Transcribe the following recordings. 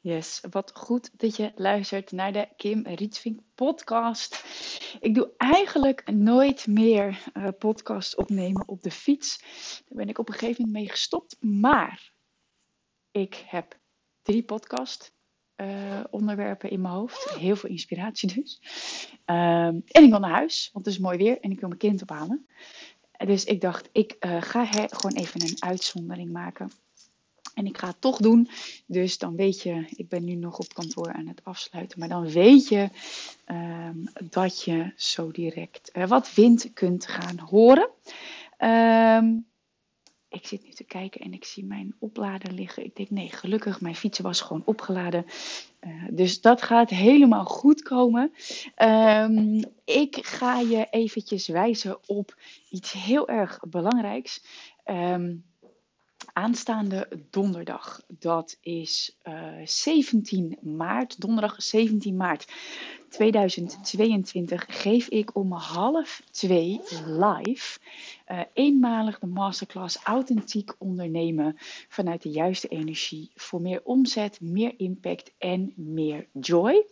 Yes, wat goed dat je luistert naar de Kim Rietvink podcast. Ik doe eigenlijk nooit meer uh, podcast opnemen op de fiets. Daar ben ik op een gegeven moment mee gestopt. Maar ik heb drie podcast uh, onderwerpen in mijn hoofd. Heel veel inspiratie dus. Um, en ik wil naar huis, want het is mooi weer en ik wil mijn kind ophalen. Dus ik dacht, ik uh, ga gewoon even een uitzondering maken. En ik ga het toch doen. Dus dan weet je, ik ben nu nog op kantoor aan het afsluiten. Maar dan weet je um, dat je zo direct uh, wat wind kunt gaan horen. Um, ik zit nu te kijken en ik zie mijn oplader liggen. Ik denk, nee, gelukkig, mijn fiets was gewoon opgeladen. Uh, dus dat gaat helemaal goed komen. Um, ik ga je eventjes wijzen op iets heel erg belangrijks. Um, aanstaande donderdag. Dat is uh, eh, 17 maart, donderdag 17 maart 2022, geef ik om half twee live uh, eenmalig de masterclass Authentiek ondernemen vanuit de juiste energie voor meer omzet, meer impact en meer joy.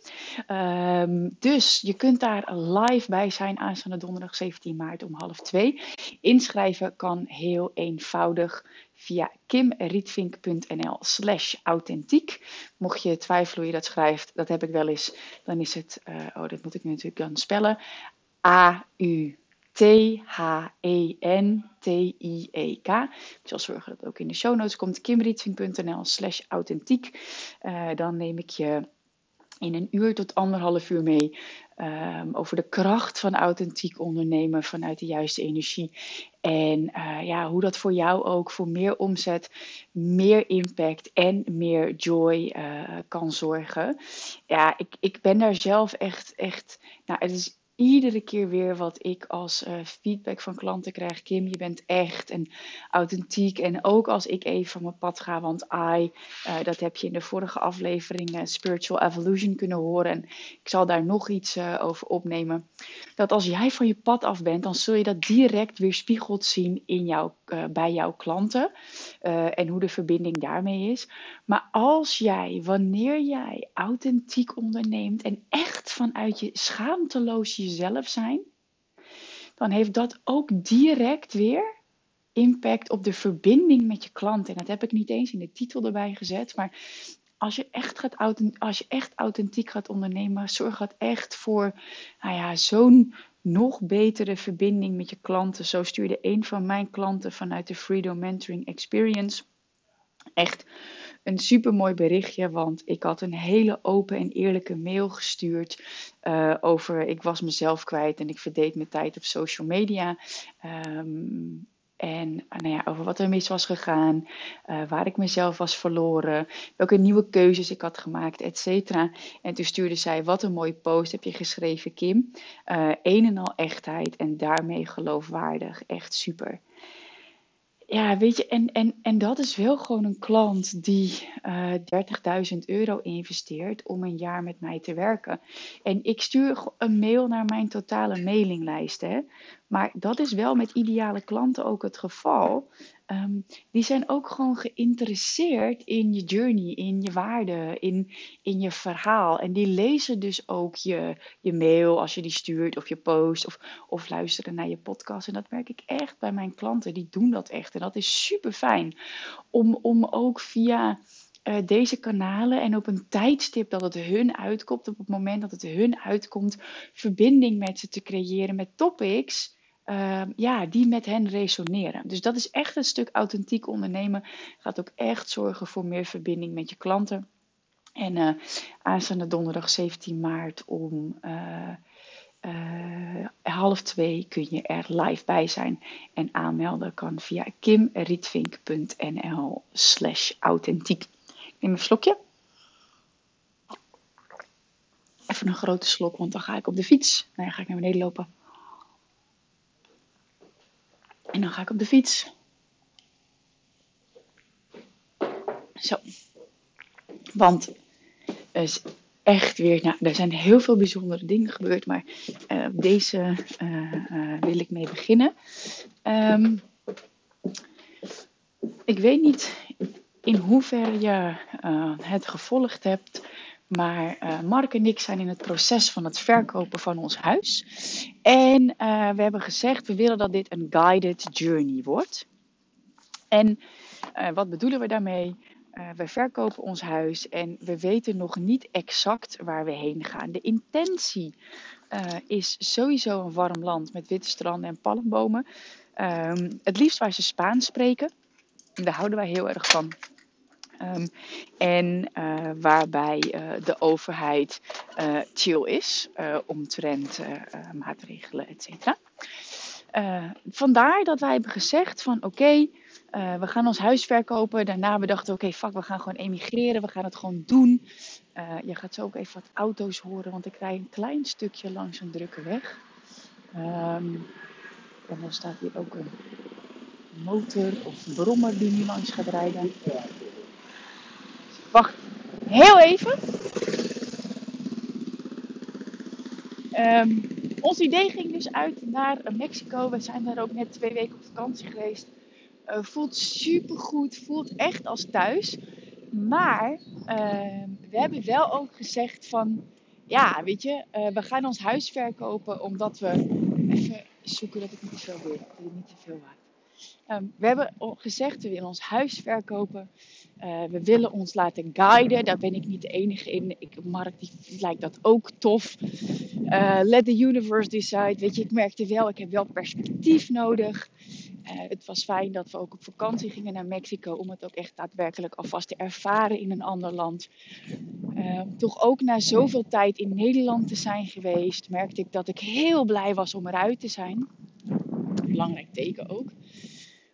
Um, dus je kunt daar live bij zijn aanstaande donderdag 17 maart om half twee. Inschrijven kan heel eenvoudig via kimrietvink.nl slash authentiek. Mocht je twijfelen hoe je dat schrijft, dat heb ik wel eens, dan is het, uh, oh dat moet ik nu natuurlijk dan spellen, A-U T-H-E-N-T-I-E-K. Ik zal zorgen dat het ook in de show notes komt. kimrietvink.nl slash authentiek. Uh, dan neem ik je in een uur tot anderhalf uur mee um, over de kracht van authentiek ondernemen vanuit de juiste energie. En uh, ja, hoe dat voor jou ook voor meer omzet, meer impact en meer joy uh, kan zorgen. Ja, ik, ik ben daar zelf echt, echt. Nou, het is iedere keer weer wat ik als uh, feedback van klanten krijg. Kim, je bent echt en authentiek. En ook als ik even van mijn pad ga, want I, uh, dat heb je in de vorige aflevering uh, Spiritual Evolution kunnen horen. En ik zal daar nog iets over opnemen. Dat als jij van je pad af bent, dan zul je dat direct weer spiegeld zien in jou, bij jouw klanten. en hoe de verbinding daarmee is. Maar als jij, wanneer jij authentiek onderneemt en echt vanuit je schaamteloos jezelf zijn, dan heeft dat ook direct weer impact op de verbinding met je klant. En dat heb ik niet eens in de titel erbij gezet, maar als je echt, gaat, als je echt authentiek gaat ondernemen, zorg dat echt voor nou ja, zo'n nog betere verbinding met je klanten. Zo stuurde een van mijn klanten vanuit de Freedom Mentoring Experience echt een super mooi berichtje, want ik had een hele open en eerlijke mail gestuurd uh, over ik was mezelf kwijt en ik verdeed mijn tijd op social media. Um, en nou ja, over wat er mis was gegaan, uh, waar ik mezelf was verloren, welke nieuwe keuzes ik had gemaakt, et cetera. En toen stuurde zij, wat een mooie post heb je geschreven Kim. Uh, een en al echtheid en daarmee geloofwaardig. Echt super. Ja, weet je, en, en, en dat is wel gewoon een klant die uh, eh, 30.000 euro investeert om een jaar met mij te werken. En ik stuur een mail naar mijn totale mailinglijst. Hè. Maar dat is wel met ideale klanten ook het geval. Um, die zijn ook gewoon geïnteresseerd in je journey, in je waarde, in, in je verhaal. En die lezen dus ook je, je mail als je die stuurt of je post of, of luisteren naar je podcast. En dat merk ik echt bij mijn klanten. Die doen dat echt. En dat is super fijn om, om ook via uh, deze kanalen en op een tijdstip dat het hun uitkomt, op het moment dat het hun uitkomt, verbinding met ze te creëren met topics uh, ja, die met hen resoneren. Dus dat is echt een stuk authentiek ondernemen. Gaat ook echt zorgen voor meer verbinding met je klanten. En uh, aanstaande donderdag 17 maart om uh, half twee kun je er live bij zijn. En aanmelden kan via kimrietvink.nl slash authentiek. Ik neem een slokje. Even een grote slok, want dan ga ik op de fiets. Nou ja, ga ik naar beneden lopen. En dan ga ik op de fiets. Zo. Want er is echt weer, nou, er zijn heel veel bijzondere dingen gebeurd, maar uh, deze uh, uh, wil ik mee beginnen. Um, ik weet niet in hoeverre je het gevolgd hebt. Maar uh, Mark en ik zijn in het proces van het verkopen van ons huis. En uh, we hebben gezegd, we willen dat dit een guided journey wordt. En wat bedoelen we daarmee? we verkopen ons huis en we weten nog niet exact waar we heen gaan. De intentie is sowieso een warm land met witte stranden en palmbomen. Um, het liefst waar ze Spaans spreken. Daar houden wij heel erg van. Um, en uh, waarbij uh, de overheid uh, chill is omtrent maatregelen, et cetera. vandaar dat wij hebben gezegd van oké, we gaan ons huis verkopen. Daarna we dachten oké, fuck, we gaan gewoon emigreren. We gaan het gewoon doen. je gaat zo ook even wat auto's horen, want ik rij een klein stukje langs een drukke weg. Um, en dan staat hier ook een motor of brommer die nu langs gaat rijden. Wacht, heel even. Um, ons idee ging dus uit naar Mexico. We zijn daar ook net twee weken op vakantie geweest. Uh, voelt super goed, voelt echt als thuis. Maar uh, we hebben wel ook gezegd van, ja, weet je, uh, we gaan ons huis verkopen omdat we even zoeken dat ik niet te veel wil. Dat ik niet te veel waard. Um, we hebben gezegd, we willen ons huis verkopen. Uh, we willen ons laten guiden. Daar ben ik niet de enige in. Ik, Mark die lijkt dat ook tof. Uh, let the universe decide. Weet je, ik merkte wel, ik heb wel perspectief nodig. Uh, het was fijn dat we ook op vakantie gingen naar Mexico. Om het ook echt daadwerkelijk alvast te ervaren in een ander land. Ehm, toch ook na zoveel tijd in Nederland te zijn geweest. Merkte ik dat ik heel blij was om eruit te zijn. Belangrijk teken ook.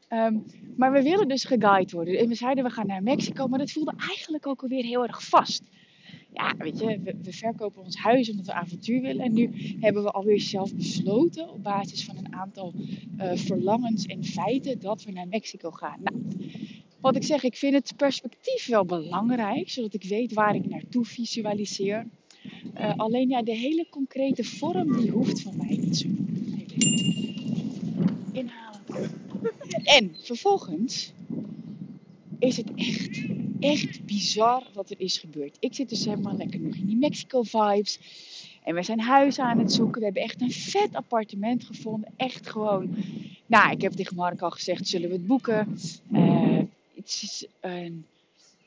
Um, maar we willen dus geguid worden. En we zeiden we gaan naar Mexico, maar dat voelde eigenlijk ook alweer heel erg vast. Ja, weet je, we, verkopen ons huis omdat we avontuur willen. En nu hebben we alweer zelf besloten op basis van een aantal uh, verlangens en feiten dat we naar Mexico gaan. Nou, wat ik zeg, ik vind het perspectief wel belangrijk, zodat ik weet waar ik naartoe visualiseer. Uh, alleen ja, de hele concrete vorm die hoeft van mij niet zo. Inhalen. En vervolgens is het echt, echt bizar wat er is gebeurd. Ik zit dus helemaal lekker nog in die Mexico-vibes. En we zijn huizen aan het zoeken. We hebben echt een vet appartement gevonden. Echt gewoon. Nou, ik heb tegen Mark al gezegd: zullen we het boeken? Uh, het is een.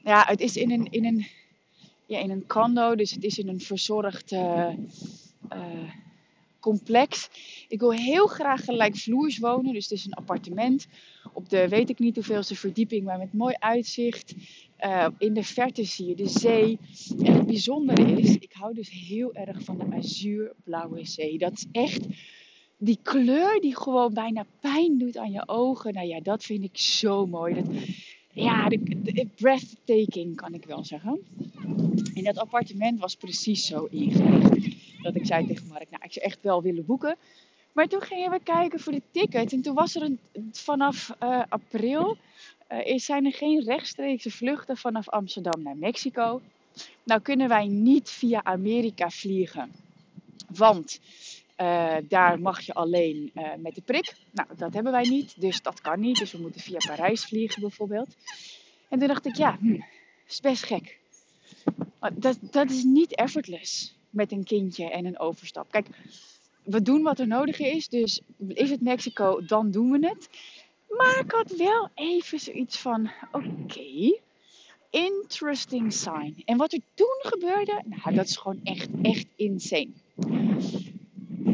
Ja, het is in een, in een, ja, in een condo. Dus het is in een verzorgd. Uh, complex. Ik wil heel graag gelijkvloers wonen. Dus het is een appartement op de weet ik niet hoeveelste verdieping, maar met mooi uitzicht. Uh, in de verte zie je de zee. En het bijzondere is, ik hou dus heel erg van de azuurblauwe zee. Dat is echt die kleur die gewoon bijna pijn doet aan je ogen. Nou ja, dat vind ik zo mooi. Dat, ja, de, breathtaking kan ik wel zeggen. En dat appartement was precies zo ingericht. Dat ik zei tegen Mark, nou ik zou echt wel willen boeken. Maar toen gingen we kijken voor de ticket. En toen was er een, vanaf uh, april uh, zijn er geen rechtstreekse vluchten vanaf Amsterdam naar Mexico. Nou kunnen wij niet via Amerika vliegen. Want uh, daar mag je alleen met de prik. Nou, dat hebben wij niet, dus dat kan niet. Dus we moeten via Parijs vliegen bijvoorbeeld. En toen dacht ik, ja, hm, is best gek. Dat, dat is niet effortless met een kindje en een overstap. Kijk, we doen wat er nodig is. Dus is het Mexico, dan doen we het. Maar ik had wel even zoiets van: oké, interesting sign. En wat er toen gebeurde, nou, dat is gewoon echt, echt insane.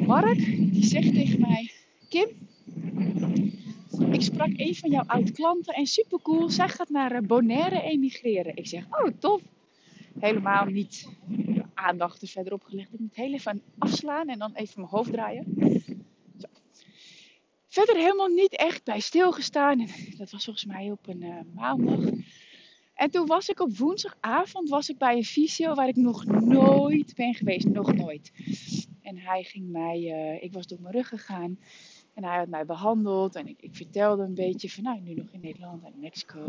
Mark, die zegt tegen mij: Kim, ik sprak een van jouw oud-klanten en supercool, zij gaat naar Bonaire emigreren. Ik zeg: Oh, tof. Helemaal niet aandacht er verderop gelegd. Ik moet heel even afslaan en dan even mijn hoofd draaien. Zo. Verder helemaal niet echt bij stilgestaan. Dat was volgens mij op een uh, maandag. En toen was ik op woensdagavond was ik bij een fysio waar ik nog nooit ben geweest. Nog nooit. En hij ging mij, uh, ik was door mijn rug gegaan. En hij had mij behandeld en ik, ik, vertelde een beetje van, nou, nu nog in Nederland en Mexico.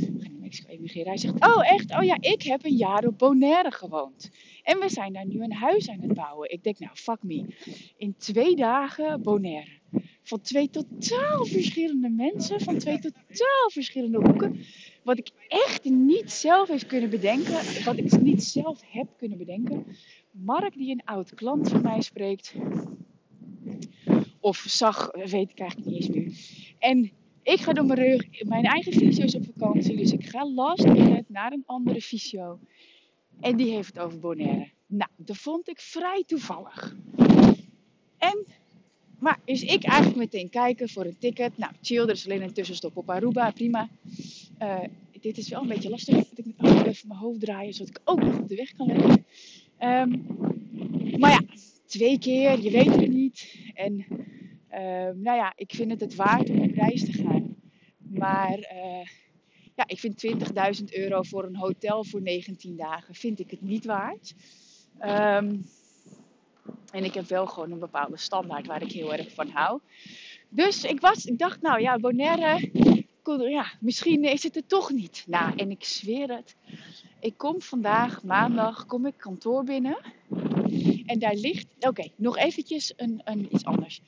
En ga Mexico emigreren. Hij zegt, oh echt? Oh ja, ik heb een jaar op Bonaire gewoond. En we zijn daar nu een huis aan het bouwen. Ik denk, nou, fuck me. In twee dagen Bonaire. van twee totaal verschillende mensen, van twee totaal verschillende hoeken. Wat ik echt niet zelf heeft kunnen bedenken, wat ik niet zelf heb kunnen bedenken. Mark, die een oud klant van mij spreekt, of zag, weet ik eigenlijk niet eens meer. En ik ga door mijn, rug, mijn eigen fysio's op vakantie, dus ik ga last minute naar een andere fysio. En die heeft het over Bonaire. Nou, dat vond ik vrij toevallig. En, maar is ik eigenlijk meteen kijken voor een ticket. Nou, chill, er is alleen een tussenstop op Aruba, prima. Uh, dit is wel een beetje lastig, dat ik met even mijn hoofd draaien, zodat ik ook nog op de weg kan leggen. Um, maar ja, twee keer, je weet het niet. En nou ja, ik vind het het waard om op reis te gaan. Maar uh, ja, ik vind 20.000 euro voor een hotel voor 19 dagen, vind ik het niet waard. Um, en ik heb wel gewoon een bepaalde standaard waar ik heel erg van hou. Dus ik, was, ik dacht, nou ja, Bonaire, ja, misschien is het er toch niet. Nou, en ik zweer het. Ik kom vandaag, maandag, kom ik kantoor binnen. En daar ligt, oké, nog eventjes een, een, iets anders.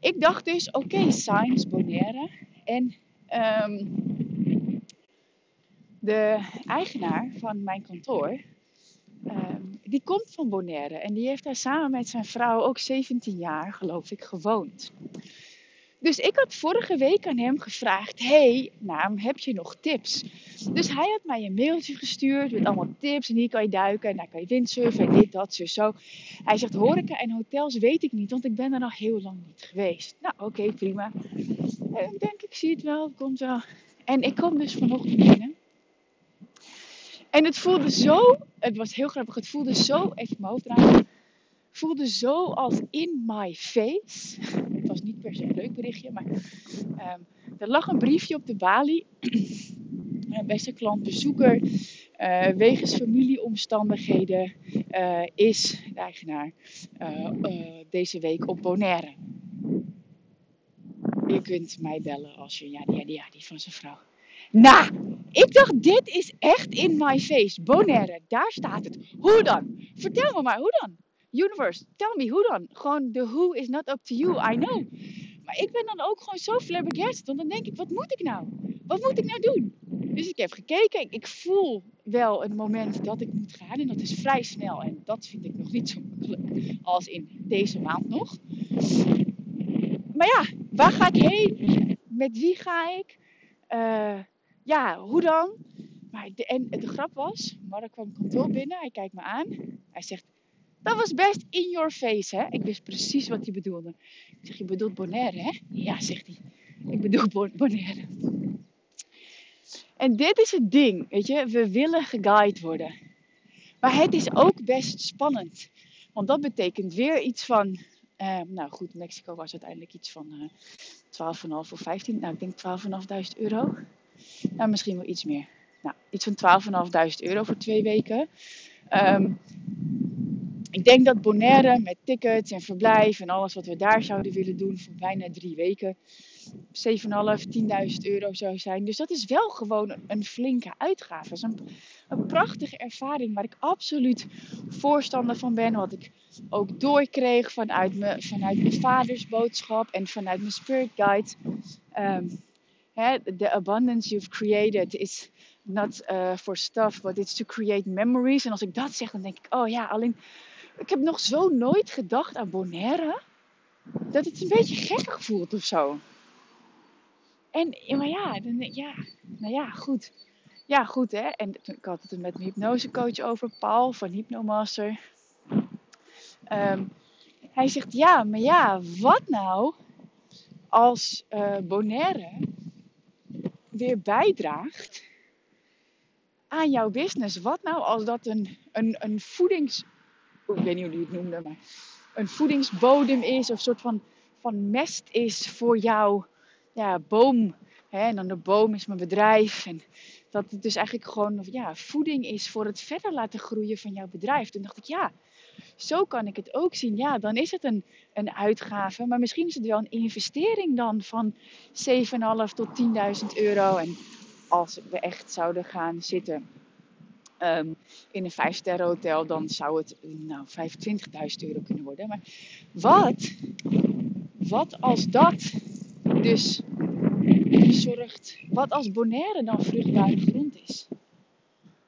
Ik dacht dus, oké, okay, Science Bonaire. En um, de eigenaar van mijn kantoor, um, die komt van Bonaire. En die heeft daar samen met zijn vrouw ook 17 jaar, geloof ik, gewoond. Dus ik had vorige week aan hem gevraagd: Hey, naam, heb je nog tips? Dus hij had mij een mailtje gestuurd met allemaal tips. En hier kan je duiken, en daar kan je windsurfen, en dit, dat, zo, zo. Hij zegt: Horeca en hotels weet ik niet, want ik ben er nog heel lang niet geweest. Nou, oké, prima. En ik denk, ik zie het wel, komt wel. En ik kom dus vanochtend binnen. En het voelde zo, het was heel grappig, het voelde zo, even mijn hoofd draaien, voelde zo als in my face niet per se een leuk berichtje, maar um, er lag een briefje op de balie. Beste klant, bezoeker, uh, wegens familieomstandigheden uh, is de eigenaar uh, deze week op Bonaire. Je kunt mij bellen als je, ja, ja, ja, die van zijn vrouw. Nou, ik dacht, dit is echt in my face. Bonaire, daar staat het. Hoe dan? Vertel me maar, hoe dan? Universe, tell me, hoe dan? Gewoon, the who is not up to you, I know. Maar ik ben dan ook gewoon zo flabbergasted. Want dan denk ik, wat moet ik nou? Wat moet ik nou doen? Dus ik heb gekeken. Ik voel wel het moment dat ik moet gaan. En dat is vrij snel. En dat vind ik nog niet zo makkelijk als in deze maand nog. Maar ja, waar ga ik heen? Met wie ga ik? Uh, ja, hoe dan? Maar de, en de grap was, Mark kwam kantoor binnen. Hij kijkt me aan. Hij zegt, dat was best in your face, hè? Ik wist precies wat hij bedoelde. Ik zeg, je bedoelt Bonaire, hè? Ja, zegt hij. Ik bedoel Bonaire. En dit is het ding, weet je. We willen geguide worden. Maar het is ook best spannend. Want dat betekent weer iets van... Uh, nou goed, Mexico was uiteindelijk iets van uh, 12,5 of 15. Nou, ik denk 12.500 euro. Nou, misschien wel iets meer. Nou, iets van 12.500 euro voor twee weken. Um, ik denk dat Bonaire met tickets en verblijf en alles wat we daar zouden willen doen voor bijna drie weken 7,5, 10.000 euro zou zijn. Dus dat is wel gewoon een flinke uitgave. Dat is een, een prachtige ervaring waar ik absoluut voorstander van ben. Wat ik ook doorkreeg vanuit, me, vanuit mijn vaders boodschap en vanuit mijn spirit guide. Um, the abundance you've created is not uh, for stuff, but it's to create memories. En als ik dat zeg, dan denk ik, oh ja, alleen ik heb nog zo nooit gedacht aan Bonaire. Dat het een beetje gekkig voelt of zo. En, maar ja, dan, ja, nou ja, goed. Ja, goed hè. En ik had het met mijn hypnosecoach over, Paul van Hypnomaster. Um, hij zegt, ja, maar ja, wat nou als uh, Bonaire weer bijdraagt aan jouw business? Wat nou als dat een, een, een voedings ik weet niet hoe die het noemde, maar een voedingsbodem is of een soort van, van mest is voor jouw ja, boom. En dan de boom is mijn bedrijf. En dat het dus eigenlijk gewoon ja, voeding is voor het verder laten groeien van jouw bedrijf. Toen dacht ik, ja, zo kan ik het ook zien. Ja, dan is het een, een uitgave, maar misschien is het wel een investering dan van 7.500 tot 10.000 euro. En als we echt zouden gaan zitten um, in een 5-sterren hotel, dan zou het nou, 25.000 euro kunnen worden. Maar wat, wat als dat dus zorgt, wat als Bonaire dan vruchtbare grond is?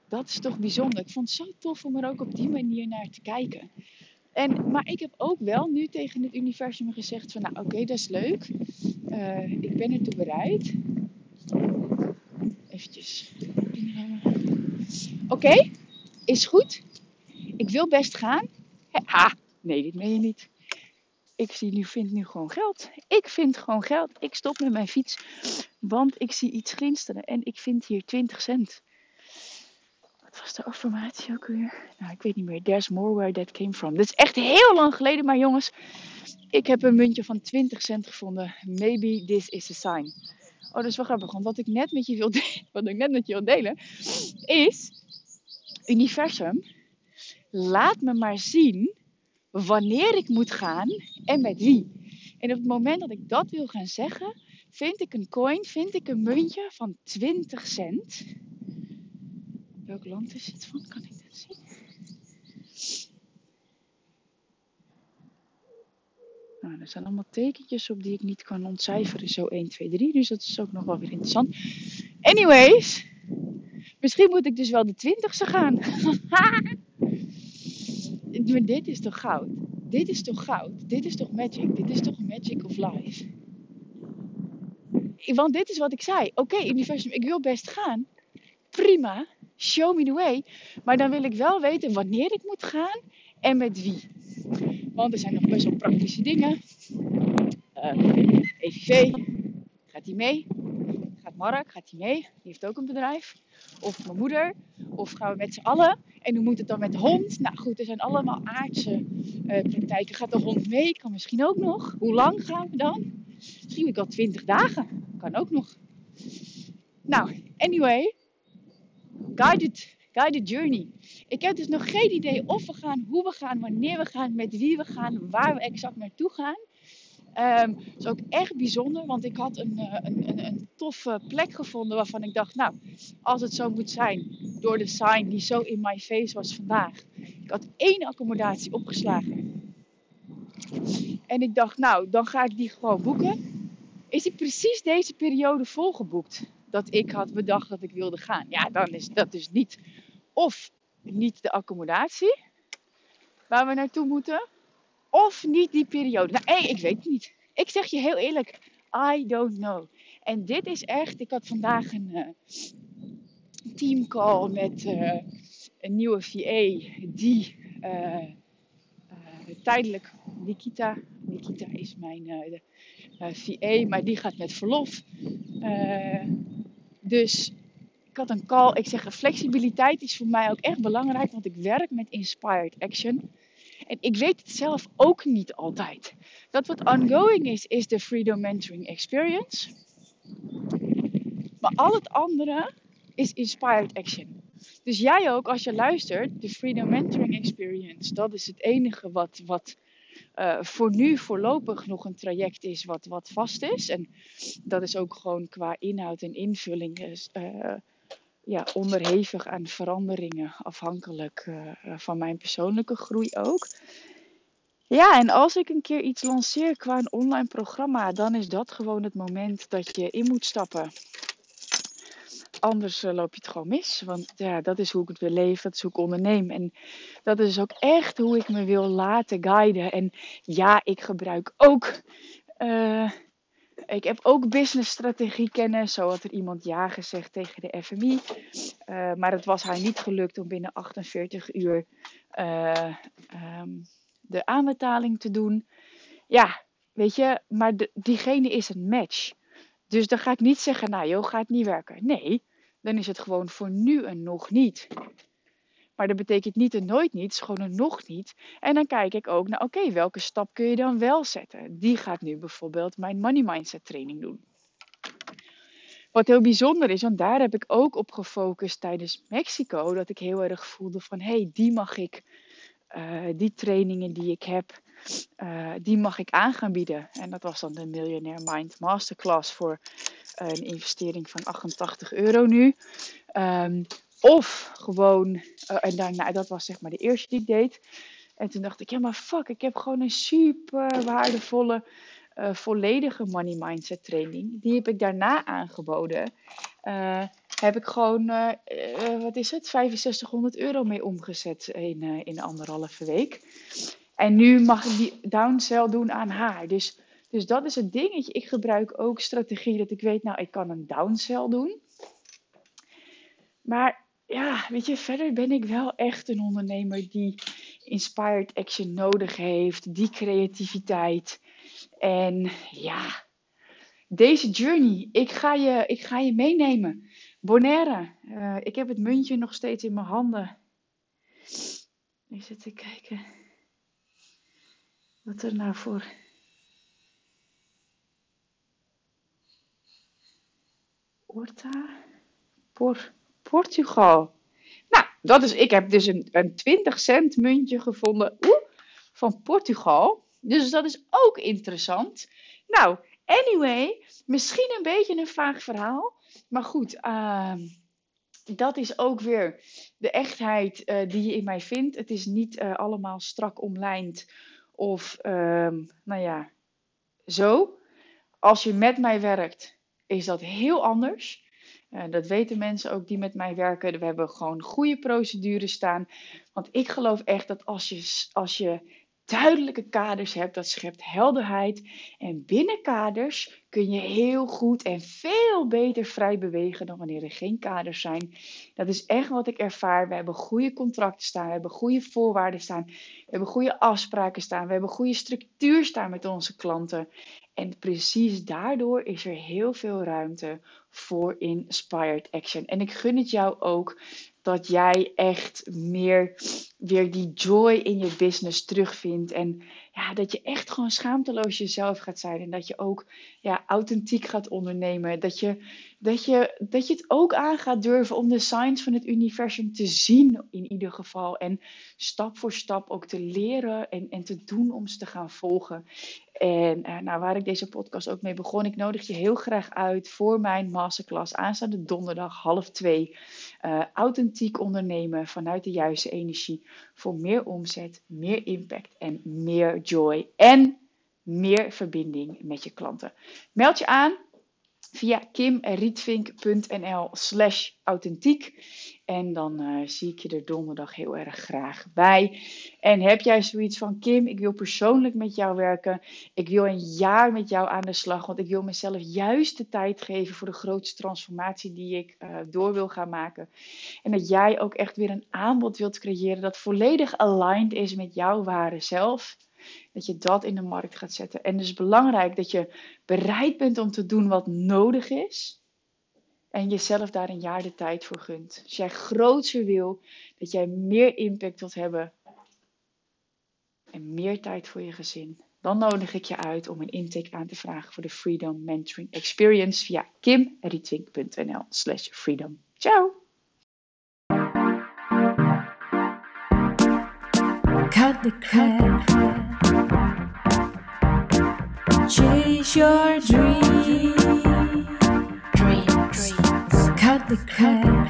Dat is toch bijzonder. Ik vond het zo tof om er ook op die manier naar te kijken. En, maar ik heb ook wel nu tegen het universum gezegd van nou oké, dat is leuk. Uh, ik ben ertoe bereid. Eventjes. Oké, is goed. Ik wil best gaan. Ha, nee, dit meen je niet. Ik zie nu, vind nu gewoon geld. Ik vind gewoon geld. Ik stop met mijn fiets. Want ik zie iets glinsteren. En ik vind hier 20 cent. Wat was de affirmatie ook weer? Nou, ik weet niet meer. There's more where that came from. Dit is echt heel lang geleden. Maar jongens, ik heb een muntje van 20 cent gevonden. Maybe this is a sign. Oh, dat is wel grappig. Want wat ik net met je wil, delen, wat ik net met je wil delen, is universum. Laat me maar zien wanneer ik moet gaan en met wie. En op het moment dat ik dat wil gaan zeggen, vind ik een coin, vind ik een muntje van 20 cent. Welk land is het van? Kan ik dat zien? Nou, er zijn allemaal tekentjes op die ik niet kan ontcijferen. Zo 1, 2, 3. Dus dat is ook nog wel weer interessant. Anyways. Misschien moet ik dus wel de 20ste gaan. maar dit is toch goud? Dit is toch goud? Dit is toch magic? Dit is toch magic of life? Want dit is wat ik zei. Oké, universum, ik wil best gaan. Prima. Show me the way. Maar dan wil ik wel weten wanneer ik moet gaan en met wie. Want er zijn nog best wel praktische dingen. Uh, eh, EVV, gaat hij mee? Gaat Mark, gaat hij mee? Die heeft ook een bedrijf. Of mijn moeder. Of gaan we met z'n allen? En hoe moet het dan met de hond? Nou goed, er zijn allemaal aardse uh, praktijken. Gaat de hond mee? Kan misschien ook nog. Hoe lang gaan we dan? Misschien ik al 20 dagen. Kan ook nog. Nou, anyway. Guided, guided journey. Ik heb dus nog geen idee of we gaan, hoe we gaan, wanneer we gaan, met wie we gaan, waar we exact naartoe gaan. Um, is ook echt bijzonder, want ik had een, uh, een, een, een, toffe plek gevonden waarvan ik dacht, nou, als het zo moet zijn, door de sign die zo in my face was vandaag. Ik had één accommodatie opgeslagen. En ik dacht, nou, dan ga ik die gewoon boeken. Is die precies deze periode volgeboekt dat ik had bedacht dat ik wilde gaan? Ja, dan is dat dus niet of niet de accommodatie waar we naartoe moeten, of niet die periode. Nou, ik weet het niet. Ik zeg je heel eerlijk, I don't know. En dit is echt, ik had vandaag een uh, teamcall met uh, een nieuwe VA die uh, tijdelijk Nikita, Nikita is mijn VA, maar die gaat met verlof. dus ik had een call. Ik zeg, flexibiliteit is voor mij ook echt belangrijk, want ik werk met inspired action. En ik weet het zelf ook niet altijd. Dat wat ongoing is, is de Freedom Mentoring Experience. Maar al het andere is inspired action. Dus jij ook, als je luistert, de Freedom Mentoring Experience, dat is het enige wat, wat uh, voor nu voorlopig nog een traject is wat, wat vast is. En dat is ook gewoon qua inhoud en invulling uh, ja, onderhevig aan veranderingen, afhankelijk uh, van mijn persoonlijke groei ook. Ja, en als ik een keer iets lanceer qua een online programma, dan is dat gewoon het moment dat je in moet stappen. Anders uh, loop je het gewoon mis. Want ja, dat is hoe ik het wil leven, dat is hoe ik onderneem. En dat is ook echt hoe ik me wil laten guiden. En ja, ik gebruik ook ik heb ook businessstrategie kennis. Zo had er iemand ja gezegd tegen de FMI. Eh, maar het was haar niet gelukt om binnen 48 uur uh, um, de aanbetaling te doen. Ja, weet je, maar diegene is een match. Dus dan ga ik niet zeggen, nou joh, gaat niet werken. Nee, dan is het gewoon voor nu en nog niet. Maar dat betekent niet en nooit niet, gewoon een nog niet. En dan kijk ik ook naar, oké, welke stap kun je dan wel zetten? Die gaat nu bijvoorbeeld mijn money mindset training doen. Wat heel bijzonder is, want daar heb ik ook op gefocust tijdens Mexico, dat ik heel erg voelde van, hé, hey, die mag ik, uh, die trainingen die ik heb, uh, die mag ik aan gaan bieden. En dat was dan de Millionaire Mind Masterclass voor uh, een investering van 88 euro nu. Um, of gewoon, uh, en daarna, dat was zeg maar de eerste die ik deed. En toen dacht ik, ja maar fuck, ik heb gewoon een super waardevolle uh, volledige money mindset training. Die heb ik daarna aangeboden. Uh, heb ik gewoon, wat is het, 6500 euro mee omgezet in, in anderhalve week. En nu mag ik die downsell doen aan haar. Dus, dus dat is het dingetje. Ik gebruik ook strategie dat ik weet, nou, ik kan een downsell doen. Maar ja, weet je, verder ben ik wel echt een ondernemer die inspired action nodig heeft, die creativiteit. En ja, deze journey, ik ga je, ik ga je meenemen. Bonaire, uh, ik heb het muntje nog steeds in mijn handen. Ik zit te kijken wat er nou voor. Orta? Por. Portugal. Nou, dat is, ik heb dus een, een 20 cent muntje gevonden oeh, van Portugal. Dus dat is ook interessant. Nou, anyway, misschien een beetje een vaag verhaal. Maar goed, uh, dat is ook weer de echtheid uh, die je in mij vindt. Het is niet uh, allemaal strak omlijnd of, uh, nou ja, zo. Als je met mij werkt, is dat heel anders. Uh, dat weten mensen ook die met mij werken. We hebben gewoon goede procedures staan. Want ik geloof echt dat als je, als je duidelijke kaders hebt, dat schept helderheid. En binnen kaders kun je heel goed en veel beter vrij bewegen dan wanneer er geen kaders zijn. Dat is echt wat ik ervaar. We hebben goede contracten staan, we hebben goede voorwaarden staan, we hebben goede afspraken staan, we hebben goede structuur staan met onze klanten. En precies daardoor is er heel veel ruimte voor inspired action. En ik gun het jou ook dat jij echt meer weer die joy in je business terugvindt. En ja, dat je echt gewoon schaamteloos jezelf gaat zijn. En dat je ook ja, authentiek gaat ondernemen. Dat je, dat, je, dat je het ook aan gaat durven om de signs van het universum te zien in ieder geval. En stap voor stap ook te leren en, en te doen om ze te gaan volgen. En uh, nou, waar ik deze podcast ook mee begon, ik nodig je heel graag uit voor mijn masterclass aanstaande donderdag half twee. Uh, authentiek ondernemen vanuit de juiste energie voor meer omzet, meer impact en meer joy en meer verbinding met je klanten. Meld je aan via kimrietvink.nl slash authentiek. En dan uh, zie ik je er donderdag heel erg graag bij. En heb jij zoiets van Kim, ik wil persoonlijk met jou werken. Ik wil een jaar met jou aan de slag. Want ik wil mezelf juist de tijd geven voor de grootste transformatie die ik uh, door wil gaan maken. En dat jij ook echt weer een aanbod wilt creëren dat volledig aligned is met jouw ware zelf dat je dat in de markt gaat zetten. En is belangrijk dat je bereid bent om te doen wat nodig is. En jezelf daar een jaar de tijd voor gunt. Als jij groter wil, dat jij meer impact wilt hebben. En meer tijd voor je gezin. Dan nodig ik je uit om een intake aan te vragen voor de Freedom Mentoring Experience via kimrietwink.nl slash freedom. Ciao! Your dreams. Dreams. Cut the crap.